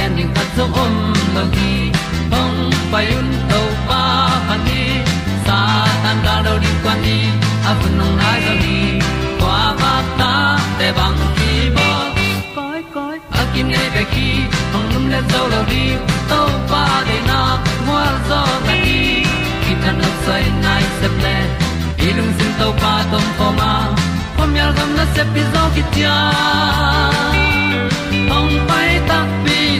pi zo gen zo om lo gi hong pai un to pa pa ni sa tan da do di kwan ni a bu nong nai zo ni kwa ba ta te bang ki bo koi koi a kim nei be ki hong lum le zo lo di to pa de na mo zo ta ni ki tan no sai nai se ple ilung sin to pa tom ko ma. Pom yal gam na se pi zo ki tia hong pai ta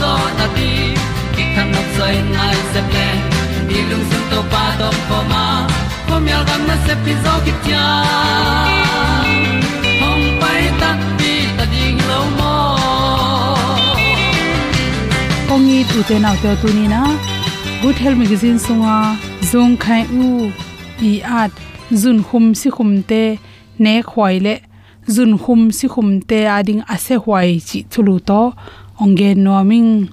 zo na ti ki kan nok sai nai se ple ni lung sun to pa to pa ma. Ko mi al gam na se pi zo ki tia hom pai ta ti ta ding lo mo kongi tu te na te tu ni na good health magazine sunga à. zong khai u i at zun khum si khum te ne khwai le zun khum si khum te ading ase hwai chi thulu to onge noming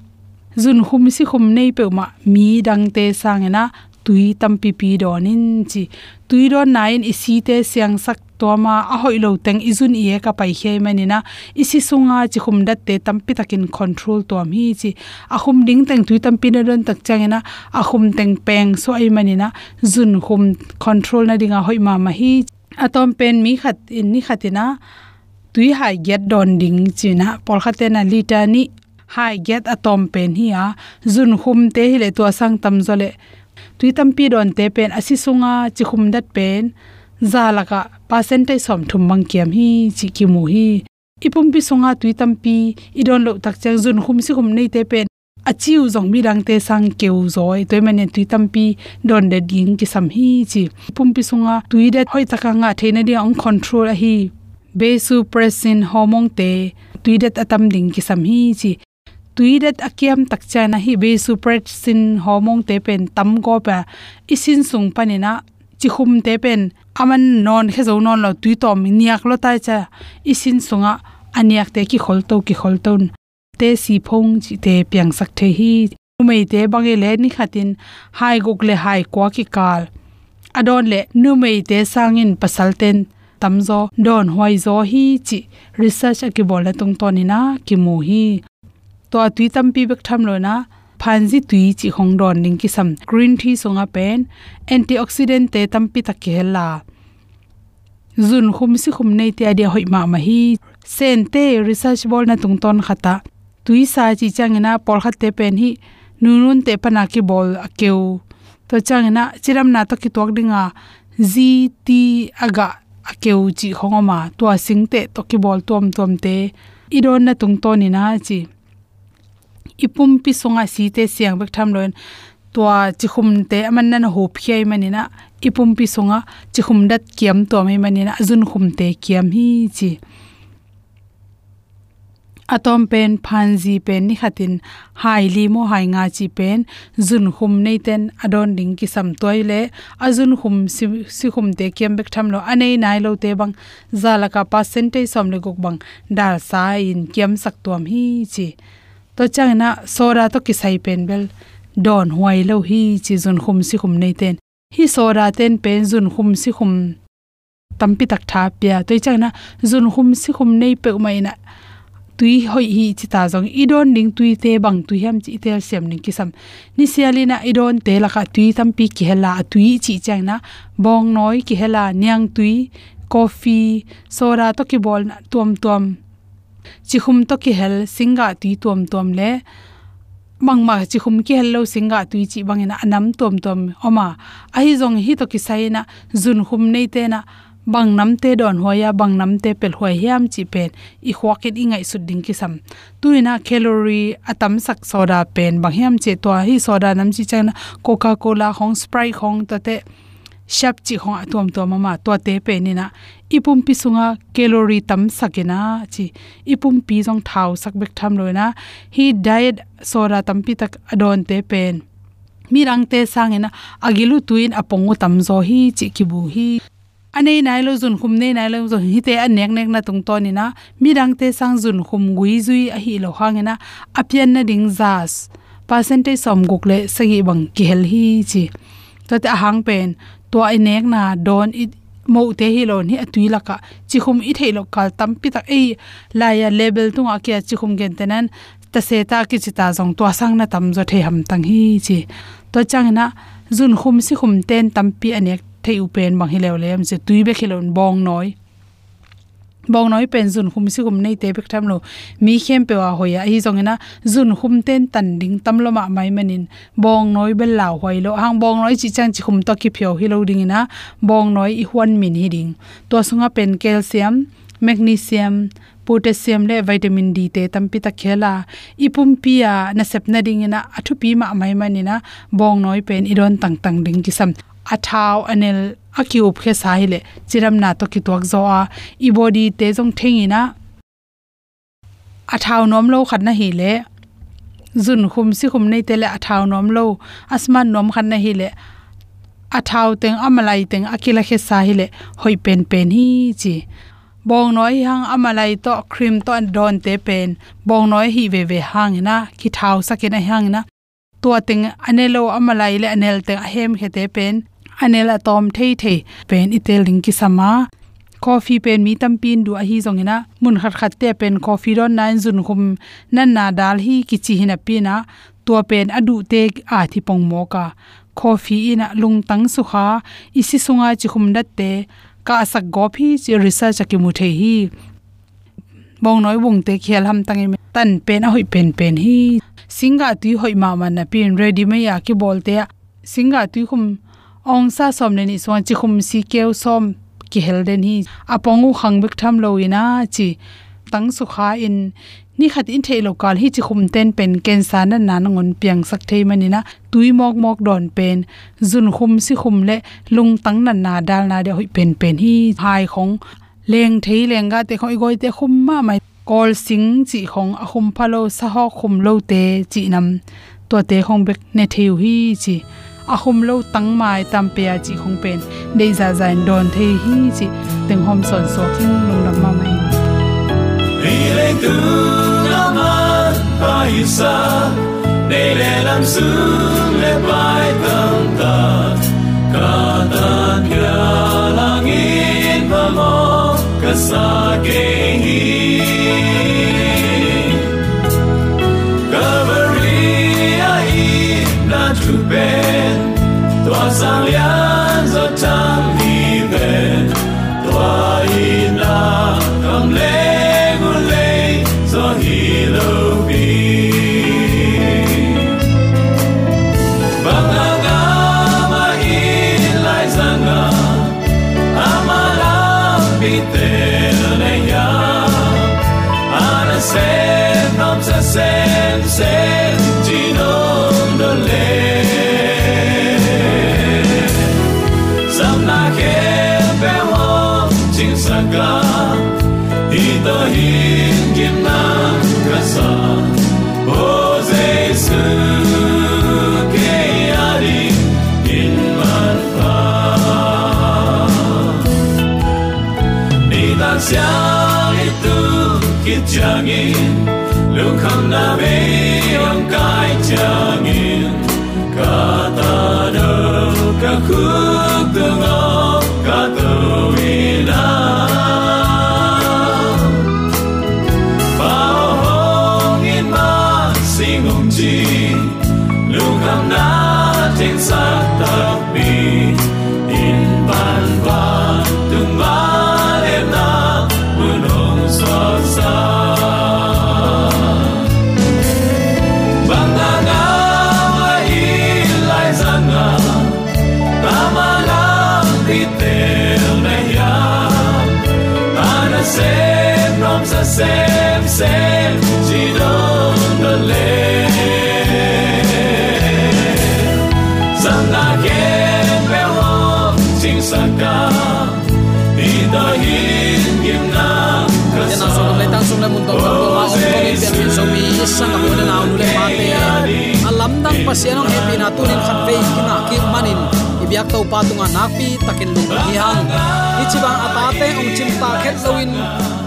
zun khum si khum nei pe ma mi dang te sangena tui tam pi donin chi. Tui ron nain isi te siang sak toma a hoi lo teng izun ie ka pai he manina isi sunga chi khum dat te tampi takin control to mi chi. A khum ding teng tui tampi na ron tak changena a khum teng peng so ai manina zun khum control na dinga hoi ma ma hi. Atom pen mi khat in ni khatina tui hai get don ding china por khatena lita ni hai get atom pen hi a zun khum te hi le to sang tam zole tui tampi don te pen asi sunga chi khum dat pen zalaka percentage som thum mang kiam hi chi ki mu hi ipum pi sunga tui tampi idon lo tak chang zun khum si khum nei te pen achiu zong mi rang te sang keu zoi toy mane tui tampi don de ding ki sam hi chi pum pi sunga tui de hoi taka nga theina dia ong control a hi besu presin homong te tuidet atam ding ki sam hi chi. Tuidet akiam takcha na hi besu presin homong te pen tam go pa. Isin sung panina chi khum te pen aman non khe zo non lo tui tom niak lo tai cha. Isin sunga aniak te ki khol to ki khol ton te si phong chi te piang sak the hi. Umei te bangi le ni khatin hai guk le hai kwa ki kal. Adon le nu mei te sangin pasalten tamzo, don hoi zo hi chi research ki bol tung to ni na, ki mu hi. To tui tam pi bek tham lo na phanji tui chi hong don ning ki sam. Green tea songa pen, antioxidant te tam pi tak ke la zun khum si khum nei te adia hoi ma ma hi. Sen te research bol na tung ton khata. Tui sa chi changena por khat te pen hi, nunun te pana ki bol akeu to changena chiram na to ki tok dinga. Gt aga akeu chi khongoma to singte à to ki bol tom tom te idon na tung to ni na chi ipum pi songa si à te siang bek tham loin to à chi khum te aman nan ho phiai mani manina ipum pi songa chi khum dat kiam to mai mani na azun khum te kiam hi chi atom pen phanji pen ni khatin, hai mo hai nga chi pen zun khum nei ten, adon ding ki sam toile azun khum si khum te kem bek tham lo, anei nai lo te bang zala ka percentage som le gok bang, dal sa in kem sak tuam hi chi. To chang na, sora to ki sai pen bel, don huai lo hi chi zun khum si khum nei ten. Hi sora ten pen zun khum si khum tampi tak tha pya. To chang na zun khum si khum nei pe mai na tui hoi hi chi ta jong idon ding tui te bang tui ham chi tel sem ning kisam. Ni sialina idon te la ka tui tam pi ki hela tui chi chang na. Bong noi ki hela nyang tui, coffee, soda to ki bol na tuam tuam. Chi khum to ki hel singa tui tuam tuam le. Mangma chi khum ki hello singa tui chi bangena anam tuam tuam. Oma ahi jong hi to ki saina zun khum nei te na bang nam te don hoya bang nam te pel hoi hiam chi pen, i khwakin ingai su ding ki sam tuina calorie atam sak soda pen, bang hiam che to hi soda nam chi chang coca cola hong, sprite hong, ta te shap chi hong atom to mama to te pe ni na ipum pi sunga calorie tam sakena chi. Ipum pi jong thau sak bek tham loina hi diet soda tam pi tak adon te pen. Mirang te sangena agilu tuin apongu tamzo hi chi kibu hi anei nai lo zun khum nei nai lo zo hi te anek nek na tung to ni na mi rang te sang zun khum gui zui a hi lo hangena apian na ding zas percentage som guk le sagi bang ki hel hi chi. To te hang pen to ai nek na don it mo te hi lo ni atui laka chi khum i thei lo kal tam pi tak ei à la ya level tu a à kya chi khum gen tenan ta se ta ki chi ta jong to sang na tam zo the ham tang hi chi. To chang na zun khum si khum ten tam pi anek thei u pen bang hilew lem se tui khilon bong noi. Bong noi pen zun khum si khum nei te bek tham lo. Mi khem pe wa hoya hi zong na zun khum ten tan ding tam lo ma mai manin bong noi bel law hoi lo. Hang bong noi chi chang chi khum to ki phyo hi lo ding na bong noi i hwan min hi ding. To sunga pen calcium, magnesium, potassium le vitamin d te tampi ta khela. Ipum pia na sep ding ina athu pi ma mai manina bong noi pen iron tang tang ding ki sam athau anel akiup khe sahile chiram na to ki tuak zo a i body te jong thengina athau nom lo khat na hi le zun khum si khum nei te le athau nom lo, asman nom khat na hi le athau teng amalai teng akila khe sahile hoi pen pen hi chi. Bong noi hang amalai to cream to don te pen, bong noi hi ve ve hang na, ki thau sakena hang na. Tua ting anelo amalai le anel te ahem khete pen anela tom thei thei pen iteling ki sama. Coffee pen mi tam pin du a hi zongena mun khat khat te pen coffee ron nine zun khum. Nan na dal hi ki chi hina pina to pen adu te a thi pong mo ka. Coffee ina lung tang su kha. Isi sunga chi khum dat te. Ka sak go phi chi research ki mu the hi. Bong noi Bong te khel ham tangi tan pen a hoi pen pen hi. Singa tu hoi ma man na pin ready me ya ki bolte singa tu khum ong sa som ne ni so chi khum si keu som ki hel den hi. Apongu khang bik tham lo ina chi tang su kha in. Ni khat in thei lokal hi chi khum ten pen ken sa na na ngon piang sak thei manina tui mok mok don pen. Zun khum si khum le lung tang na na dal na de hoi pen pen hi. Hai khong leng thei lenga te khoi goi te khum ma mai. Kol sing chi khong a khum phalo sa ho khum lo te chi nam. To te khong bek ne theu hi chi ahum lo tang mai tam pe a chi khong pen dei za zain don the hi chi teng hom son so king lung dam ma mai ri le tu na ma pa isa de le lam su le pai tam ta ka ta kia langit và mo ka sa kê hi tòa sang ito hingim na kasa o Jesu ke ari in manfa. ni ta xiang itu kit lung kham na be ong kai changin Kata do ka khuk ibyak to pa tunga nakpi takin lu hi hang ichibang atate ong chim ta khet loin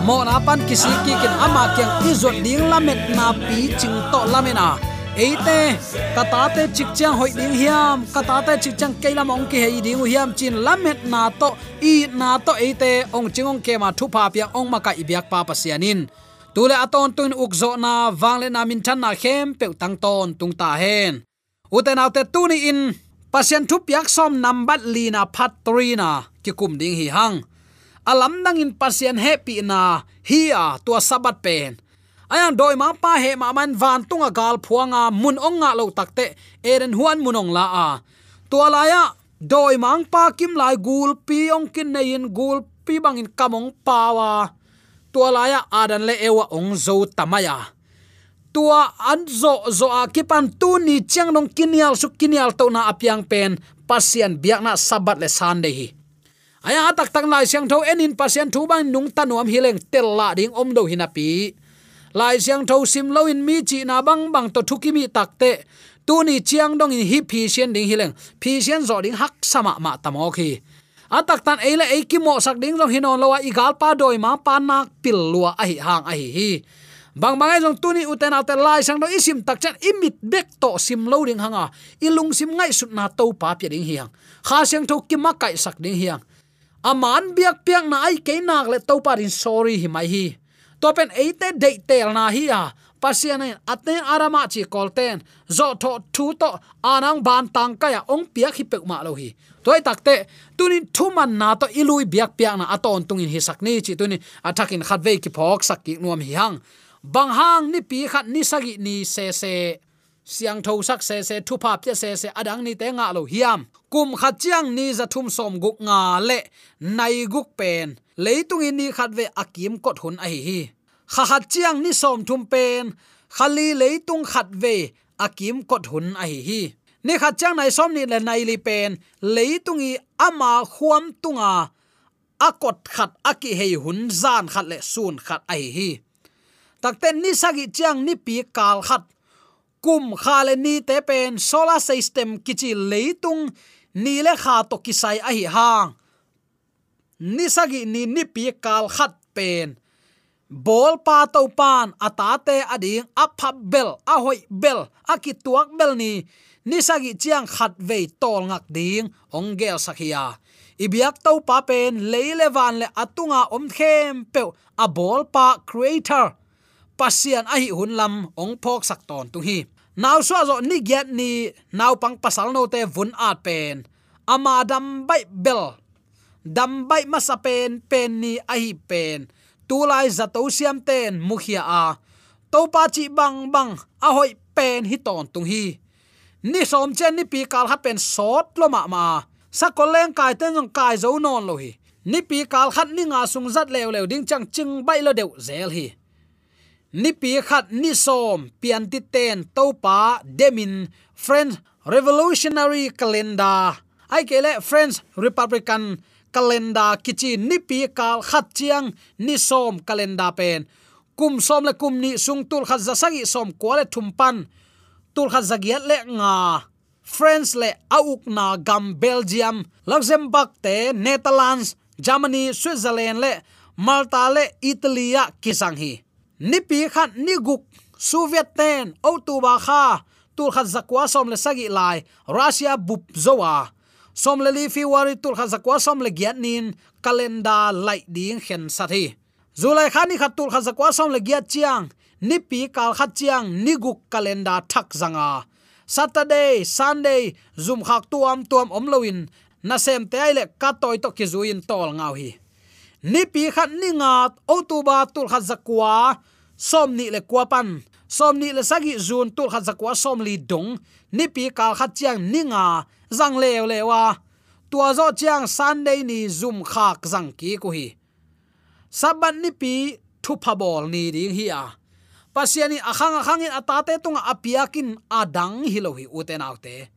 mo na pan kisi ki kin ama kyang izot ding lamet na pi ching to lamena. Eite katate chikchang hoi ding hiam. Katate chikchang keilam ong ki hei ding hiam. Chin lamet na to i na to. Eite ong chingong ke ma thu pa pia ong maka ibyak pa pasianin. Tule aton tun ukzo na wangle na min than na khem pe tang ton tung ta hen uten autte tuni in pasian thu piak som number lina patrina ki kum ding hi hang. Alam nang in pasian happy na, hi a, tua sabat pen. Ayang doi ma pa he ma man van tunga gal phuanga mun onga lo takte eren huan munong la a. Tua la ya, doi mang pa kim lai gul pi ong kin nei in gul pi bang in kamong pawa tua la ya adan le ewa ong zo tamaya tua an zo zo a kipan tu ni chang nong kinial su kinial to na apyang pen, pasien biak na sabat le san hi. Aya, tak tak lai siang tho enin pasien thu bang nung tanuam hileng tel la ding om do hinapi lai siang tho sim lo in mi chi na bang bang to thuki mi takte tu ni chiang dong in hi phi sian ding hileng phi sian zo ding hak sama ma tamo khi. Atak tan eile ei ki mo sak ding rong hinon lowa igal pa doi ma pa nak pil lua a hi hang a hi hi bang bang jong tuni uten alte lai sang do isim tak chan imit bek to sim loading hanga. Ilung sim ngai sut na to pa pi ding hiang. Kha siang tho ki ma kai sak ding hiang. Aman biak piang na ai ke nak le to pa rin sorry hi mai hi. To pen eite de tel na hi ya pasian aten arama chi kolten zo tho thu to anang ban tang ka ya ong piak hi pek ma lo hi. Toy takte tunin thuman na to ilui biak piak na aton tungin hi sakni chi tunin athakin khatve ki phok sak ki nuam hi hang bang hang ni pi khat ni sagi ni se se. Siang tho sak se se, thu pap che se se, adang ni te nga lo hiam. Kum khat chiang ni za thum som guk nga le, nai guk pen. Leitung in ni khat ve akim kot hun a hi hi. Kha khat chiang ni som thum pen khali leitung khat ve akim kot hun a hi hi. Ni khat chang nai som ni le nai li pen, leitung i ama khuam tunga akot khat aki hei hun zan khat le sun khat ai hi takten ni sagi chiang ni pi kal khat. Kum khale ni te pen solar system kichi leitung, ni le kha to kisai a hi hang. Ni sagi ni ni pi kal khat pen. Bol pa to pan atate ading aphap bel, a hoi bel akituak bel ni. Ni sagi chiang khat ve tol ngak ding, ong gel sakhia ibiak to pa pen leile van le atunga om khem pe a bol pa creator pasian ahi hi hun lam ong phok sak ton tu hi. Naw so zo ni get ni, naw pang pasal no te vun at pen. Ama dam bai bel, dam bai masa pen pen ni ahi pen. Tu lai za to siam ten mukhia a. To pa chi bang bang, a hoi pen hi ton tung hi. Ni som chen ni pi kal ha pen sot lo ma ma. Sa ko leng kai ten jong kai zo non lo hi. Ni pi kal khat ni nga sung zat lew lew ding chang ching bai lo deu zel hi ni pi khat ni som pian ti ten to pa demin friends revolutionary calendar. Ai kele friends republican calendar kichi ni pi kal khat chiang ni som calendar pen. Kum som le kum ni sung tul khat za sagi som ko le thum pan. Tul khat zagiat le nga. Friends le auk na gam Belgium, Luxembourg te Netherlands, Germany, Switzerland le Malta le Italia kisang hi nipi khat ni guk, Soviet ten o tu ba kha, tul khat zakwa som le sagi lai, Russia bup zowa. Som le li fi wari, tul khat zakwa som le giat nin calendar lai ding khen sathi zulai khani khat tul khat zakwa som le giat chiang, ni pi kal khat chiang, ni guk calendar thak zanga. Saturday, sunday, zum khak tuam tuam om loin na sem te ai le ka toy to ki zuin tol ngau hi ni pi khat ni nga o tu ba tul khat zakwa som ni le kwa pan. Som ni le sagi zun tul khat zakwa som li dong ni pi kal khat chiang ni nga zang leo wa tua zo chiang sunday ni zum khak zang ki ko hi saban ni pi thu pha bol ni ding hi a. Pasiani akhang akhang in atate tunga apiakin adang hilohi uten autte.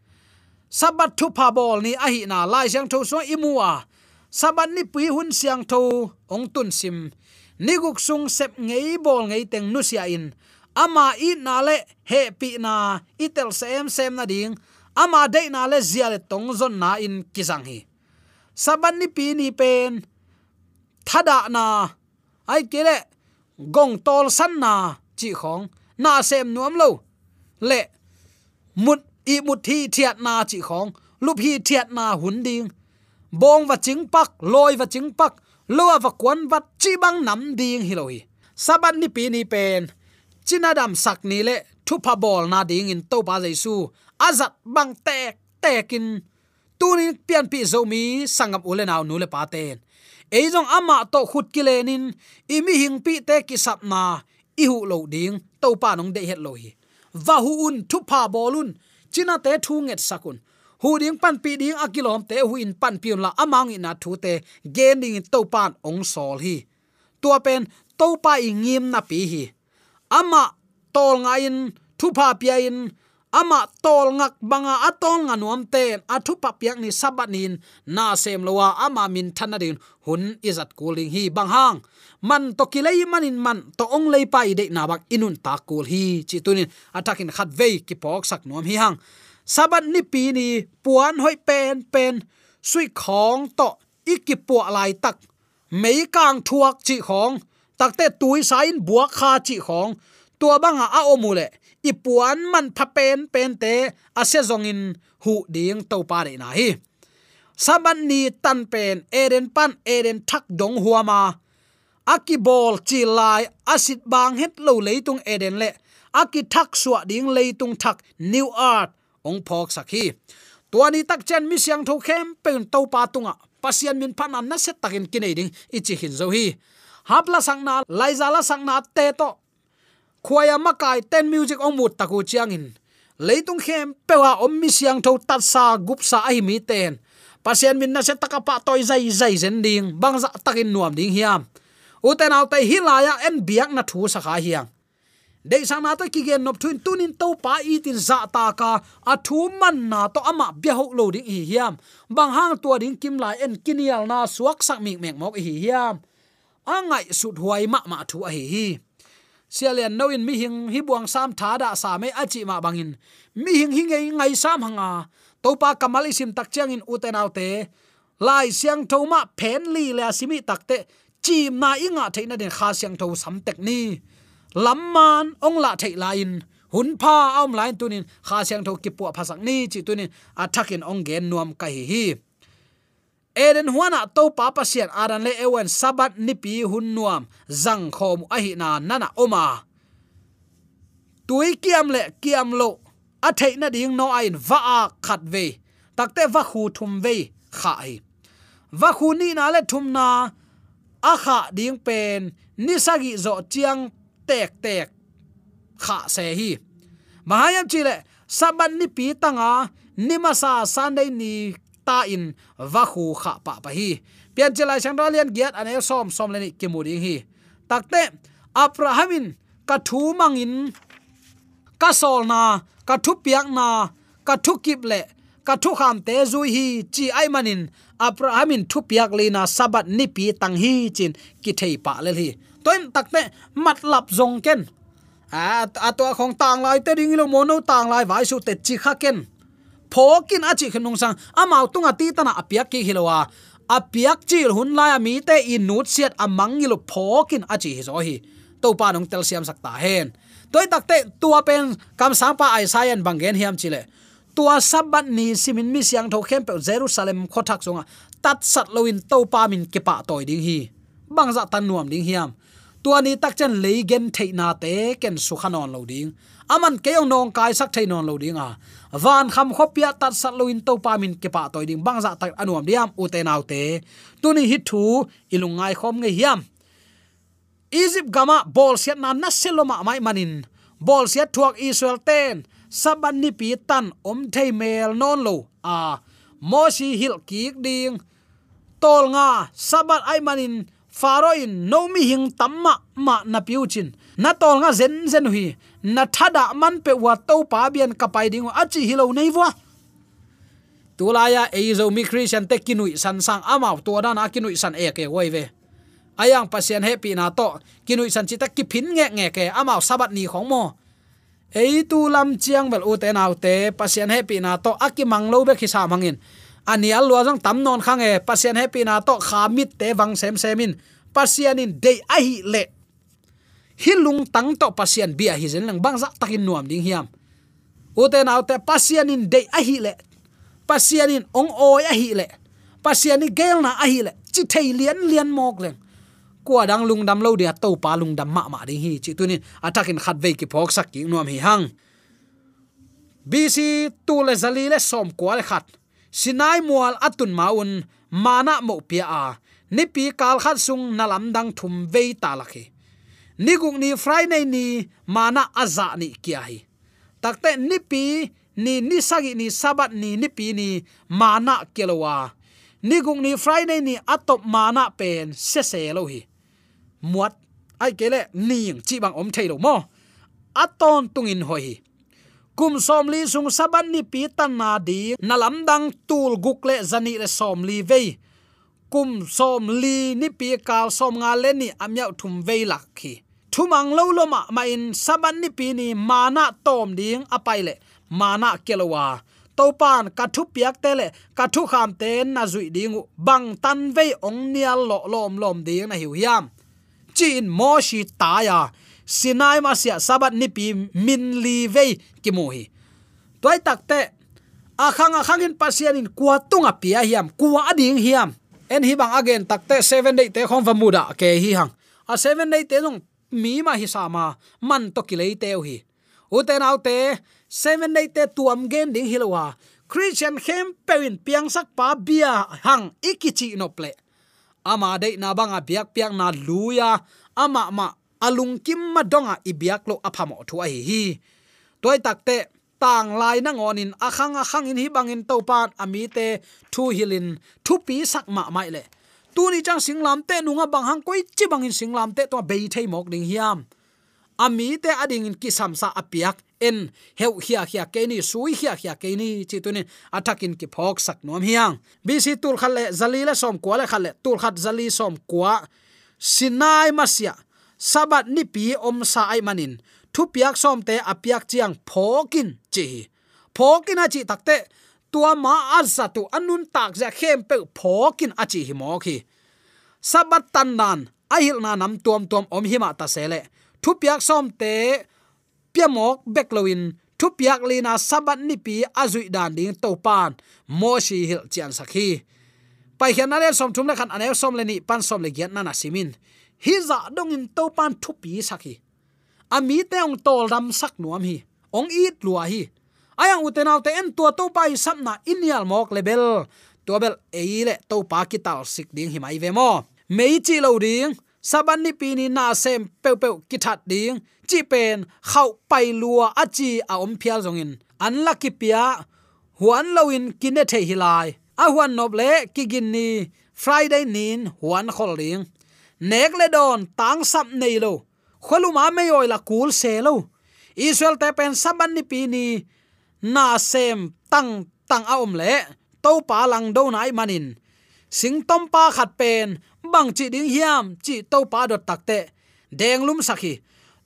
Sabat thu pha bol ni ahi na lai jang tho so imua saban ni pui hun siang tho, ong tun sim. Niguk sung sep ngei bol ngei teng nu sia in. Ama i na le he pi na itel sem sem na ding. Ama de na le zia le tong zon na in kizang hi. Saban ni pi ni pen thada na. Ai kele gong tol san na, chi khong. Na sem nuam lo. Le, mut, i mut thi thiat na chi khong. Lup hi thiat na hun ding bong và chính pak loi và chính pak lua và quấn và chi băng nắm điên hi loi sabat ni pi ni pen chinadam sak ni le thu pa bol na ding in to pa jaisu azat bang tek tekin tunin pian pi zo mi sangam ule naw nu le pa ten eijong ama to khut kilenin imi hing pi te ki sap na i hu lo ding to pa nong de het lo hi va hu un thu pa bolun china te thu nget sakun hu ding pan pi ding akilom te hu in pan piun la amang ina thu te gen ding to pan ong sol hi. Tua pen to pa i ngim na pi hi. Ama tol nga in thu pa pia in, ama tol ngak banga atol nga nuam ten thu pa piak ni sabanin na sem lowa ama min thanadin hun izat kuling hi bang hang. Man to kilei manin man, to ong lei pa ide na bak inun ta kul hi, chi tunin. Atakin khat ve ki pok sak nuam hi hang sabat ni pi ni, puan hoi pen pen. Sui khong to ikipu lai tak. Mei kang thuak chi khong. Takte tui sain buak kha chi khong. Tua banga a omule ipuan man pha pen pen te ase zongin hu ding to pa de na hi. Saban ni tan pen eren pan eren thak dong huama aki bol chi lai asit bang het lo leitung eden le. Aki thak suwa ding leitung thak, new art ong phok sakhi. Tuani tak chen mi siang tho khem pen to pa tunga. Pasian min phan an na set takin kinai ding, ichi hin zo hi. Hapla sangna laizala sangna te to. Khuaya makai ten music ong mut taku chiang in. Leitung khem, pewa om mi siang tho tat sa, gup sa ai mi ten. Pasian min na set takapa toy zai zai zen ding, bang za takin nuam ding hiam. Uten autai hilaya en biak na thu sakha hiang dei sang na to ki gen nop thuin tunin to pa i tin za ta ka a à thu man na to ama bia ho lo ding hi hiam. Bang hang tua ding kim lai en kinial na suak sak mi mek mok hi hiam. Angai sut huai ma ma thu a hi. Hi sialian noin mi hing hi buang sam tha da sa me achi ma bangin mi hing hi ngai ngai sam hanga à. topa kamal isim tak chang in uten autte lai siang thoma phen li la simi takte chim na inga theina den kha siang tho sam tek ni lamman ong la thei la in. Hun pa om lain tunin kha siang tho ki pu phasak ni chi tunin athakin ong gen nuam ka hi hi eden huana to pa pasian aran le ewen sabat ni pi hun nuam zang khom a hi na nana oma tui kiam le kiam lo a thei na ding no ain va a khat ve takte va khu thum ve kha ai. Va khu ni na le thum na a kha ding pen ni sagi zo chiang tek tek kha se hi. Mahayam chile saban ni pi tanga nimasa sunday ni ta in va khu kha pa pa hi. Pian chelai sang dalian giat ane som som leni kimuri hi. Takte abrahamin ka thu mangin ka sol na ka thu piak na ka thu kip le ka thu kham te zui hi chi ai manin, abrahamin thu piak le na sabat ni pi tang hi chin ki thei pa le hi toin takte matlap zong ken. A atwa khong tang lai te ding lo mono tang lai vai su te chi kha ken. Phokin achi khnung sang amau tunga ti tana apiak ki hilowa apiak chil hun lai mi te in nut siat amang ngilo phokin achi hi zo hi. To pa nong tel siam sakta hen. Toy takte tua pen kam sang pa ai sayan bangen hiam chile tua sabat ni simin mi siang tho khem pe jerusalem khothak songa tat sat loin to pa min ke pa toy ding hi. Bangza tan nuam ding hiam. Tua ni tak chen leigen theina te ken sukhanon lo ding. Aman keong nong kai sak thainon lo ding a. Van kham khopia tat sat loin to pa min ke pa toy ding. Bangza tak anuam diam u te nau te. Tuni hi thu ilungai khom nge hiam. Egypt gama bol siat na naseloma mai manin. Bol siat thuak israel ten saban ni pi tan om thei mel non lo. A si hil kik ding. Tol nga, sabat ai manin faroin nomi hing tamma, ma na piuchin na tol nga zen zen hui. Na thada man pe wa to pa bian kapai ding achi hilo nei wa tulaya eizo mi christian te kinui san sang amau to da na kinui san e ke woi ve. Ayang pasien happy na to, kinui san chi ta ki phin nge nge ke amau sabat ni khong mo ei tu lam chiang vel u autte pasien happy na to akimang lo be khisa mangin. Ani al lo jong tam non khang e pasien happy na to khamit te wang sem semin. Pasien in dei a hi le. Hilung tang to pasien bia hi zen lang bangza takin nuam ding hiam. U autte pasien in dei a hi le. Pasien in ong o ahi hi le. Pasien in gel na a hi le. Chi thei lian lian mok leng kwa dang lung dam lo dia to pa lung dam ma ma ding hi chi tunin. Atakin khat ve ki phok sak ki nuam hi hang. Bc tu le zali le som kwa le khat. Sinai mual atun maun mana mo pia a. Ni pi kal khat sung nalam dang thum ve ta lakhi ni guk ni friday ni mana aza ni kia hi. Takte ni pi ni ni sagi ni sabat ni ni pi ni mana kelowa ni guk ni friday ni atop mana pen se se lo hi muat. Ai kele ning chi bang om thailo mo aton tungin hoi hi kum som li sung saban ni pi tan na di nalam dang tul gukle zani le som li ve kum som li ni pi kal som nga le ni amyau thum ve lak khi thumang lo lo ma ma in saban ni pi ni mana tom ding apai le mana kelowa topan ka thu piak te le ka thu kham te na zui ding bang tan ve ong nial lo lom lom ding na hiu chi in mo shi ta ya sinai ma sia sabat ni pi min li ve ki mo hi toy tak te, akhang akhang in pasian in kwa tunga pia hiam kwa ading hiam. En hi bang again tak te 7 day te khom vamuda ke hi hang. A 7 day te nong mi ma hi sa ma, man to ki lei te hi u te nau te 7 day te tuam gen ding hilwa christian khem pewin piang sak pa bia hang ikichi no ple ama dei na banga biak piak na luya. Ama ma alung kim ma donga ibiak lo aphamo thu a hi hi. Toy takte tang lai na ngonin akhang akhang in hi bangin to pan ami te, thu hilin thu pi sak ma mai le. Tu ni chang singlam te, nunga bang hang koi chi bangin singlam te to bei thei mok ding hiam. Ami te ading in kisam sa apiak en heu hia hia ke ni, sui hia hia ke ni, chi tunin atakin ki phok sak nom hiang. Bc tul khale zali le som kwa le khale tul khat zali som kwa. Sinai masia sabat ni pi om sa ai manin. Thu piak som te apiak chiang phokin chi. Phokin a chi takte tua ma azatu anun tak ja khem pe phokin a chi hi mo khi. Sabat tan nan ahil na nam tuam tuam om hima ta sele thu piak som te piamok bekloin thu piak lina, sabat ni pi azui dan ding to pan mo shi hil chian sakhi. Pai hian ale som thum le khan ane som le ni pan som le giat na na simin. Hi za dong in to pan thu pi sakhi. Ami te ong tol ram sak nuam hi. Ong it lua hi. Ayang utenaw te en tua to pai sapna inial mok level to bel eile to pa ki sik ding hi mai ve mo. Mei chi lo ding. Saban ni pini na sem pe pe ki that ding chi pen khau pai lua a chi a om phial zongin an la ki pia huan loin kine the hilai a huan noble ki gin ni friday nin huan khol ding nek le don tang sap nei lo kholu ma me yoi la kul se lo israel te pen saban ni pini na sem tang tang a om le to pa lang do nai manin sing tom pa khat pen bang chi ding hiam chi to pa dot takte deng lum sakhi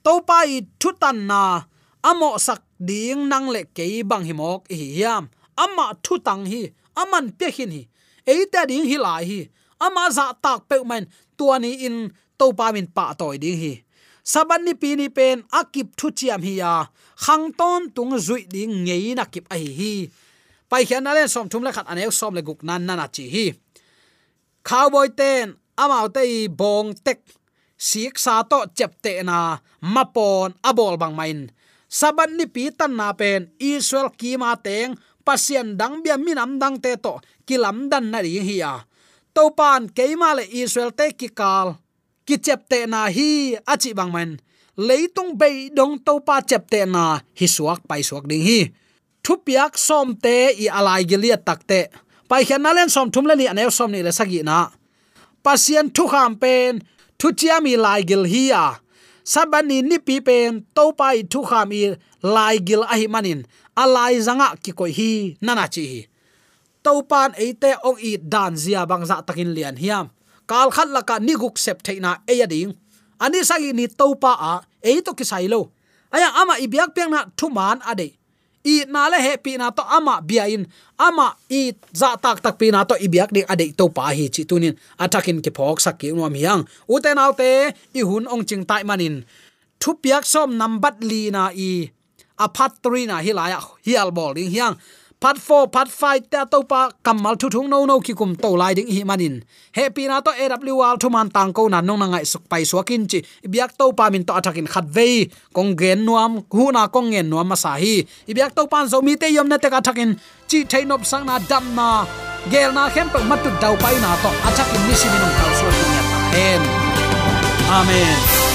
to pa i thu tan na. Amo sak ding nang le ke bang himok hi hiam. Ama thu tang hi. Aman pe hin hi. Eita ding hi lai hi. Ama za tak pe man tuani in to pa min pa toy ding hi. Saban ni pi ni pen akip thu chiam hi ya. Khang ton tung zui ding ngei na kip ai hi pai khian ale som thum la khat aneu som le guk nan na chi hi. Cowboy ten amao te bong tek. Siek sa to chep te na mapon abol bang main. Saban ni pi tan na pen israel ki ma teng, pasien dang bia minam dang te to kilam dan na ri hi ya to pan keima le israel te ki kal, ki chep te na hi achi bang main. Leitung be dong to pa chep te na hi suak pai suak ding hi. Thupiak som te i alai gelia takte pai khian na len som thum le ni anew som ni le sagi na pasien thu kham pen, thu chiami lai gil hi a. Sabani ni pi pen, to pai thu kham i lai gil a hi manin. Alai zanga ki koi hi, nana chi hi. To pan eite ong i dan zia bang za takin lian hiam kal khat laka ni guk sep theina e ya ding. Ani sagi ni to pa a e to ki sai lo. Aya ama ibyak peng na thu man ade i na le he pi na to ama bia in, ama i za tak tak pi na to i biak ding adei to pa hi chi tunin. Atakin ke phok sak ki nuam hiang. U te nau te, i hun ong ching tai manin. Thu piak som nambat li na i, a tri na hi la ya hi al bol ding hiang part 4 part 5 ta to pa kamal thu thung no no ki kum to lai ding hi manin. Happy na to awl thu man tang ko na nong na ngai suk pai suakin chi. Biak to pa min to athakin khat ve kong gen nuam, hu na kong ngen nuam ma sa hi. Biak to pan zo mi te yom na te ka thakin chi thain op sang na dam na. Gel na khem pa tu dau pai na to athakin ni si min kal suak ni ta hen. Amen.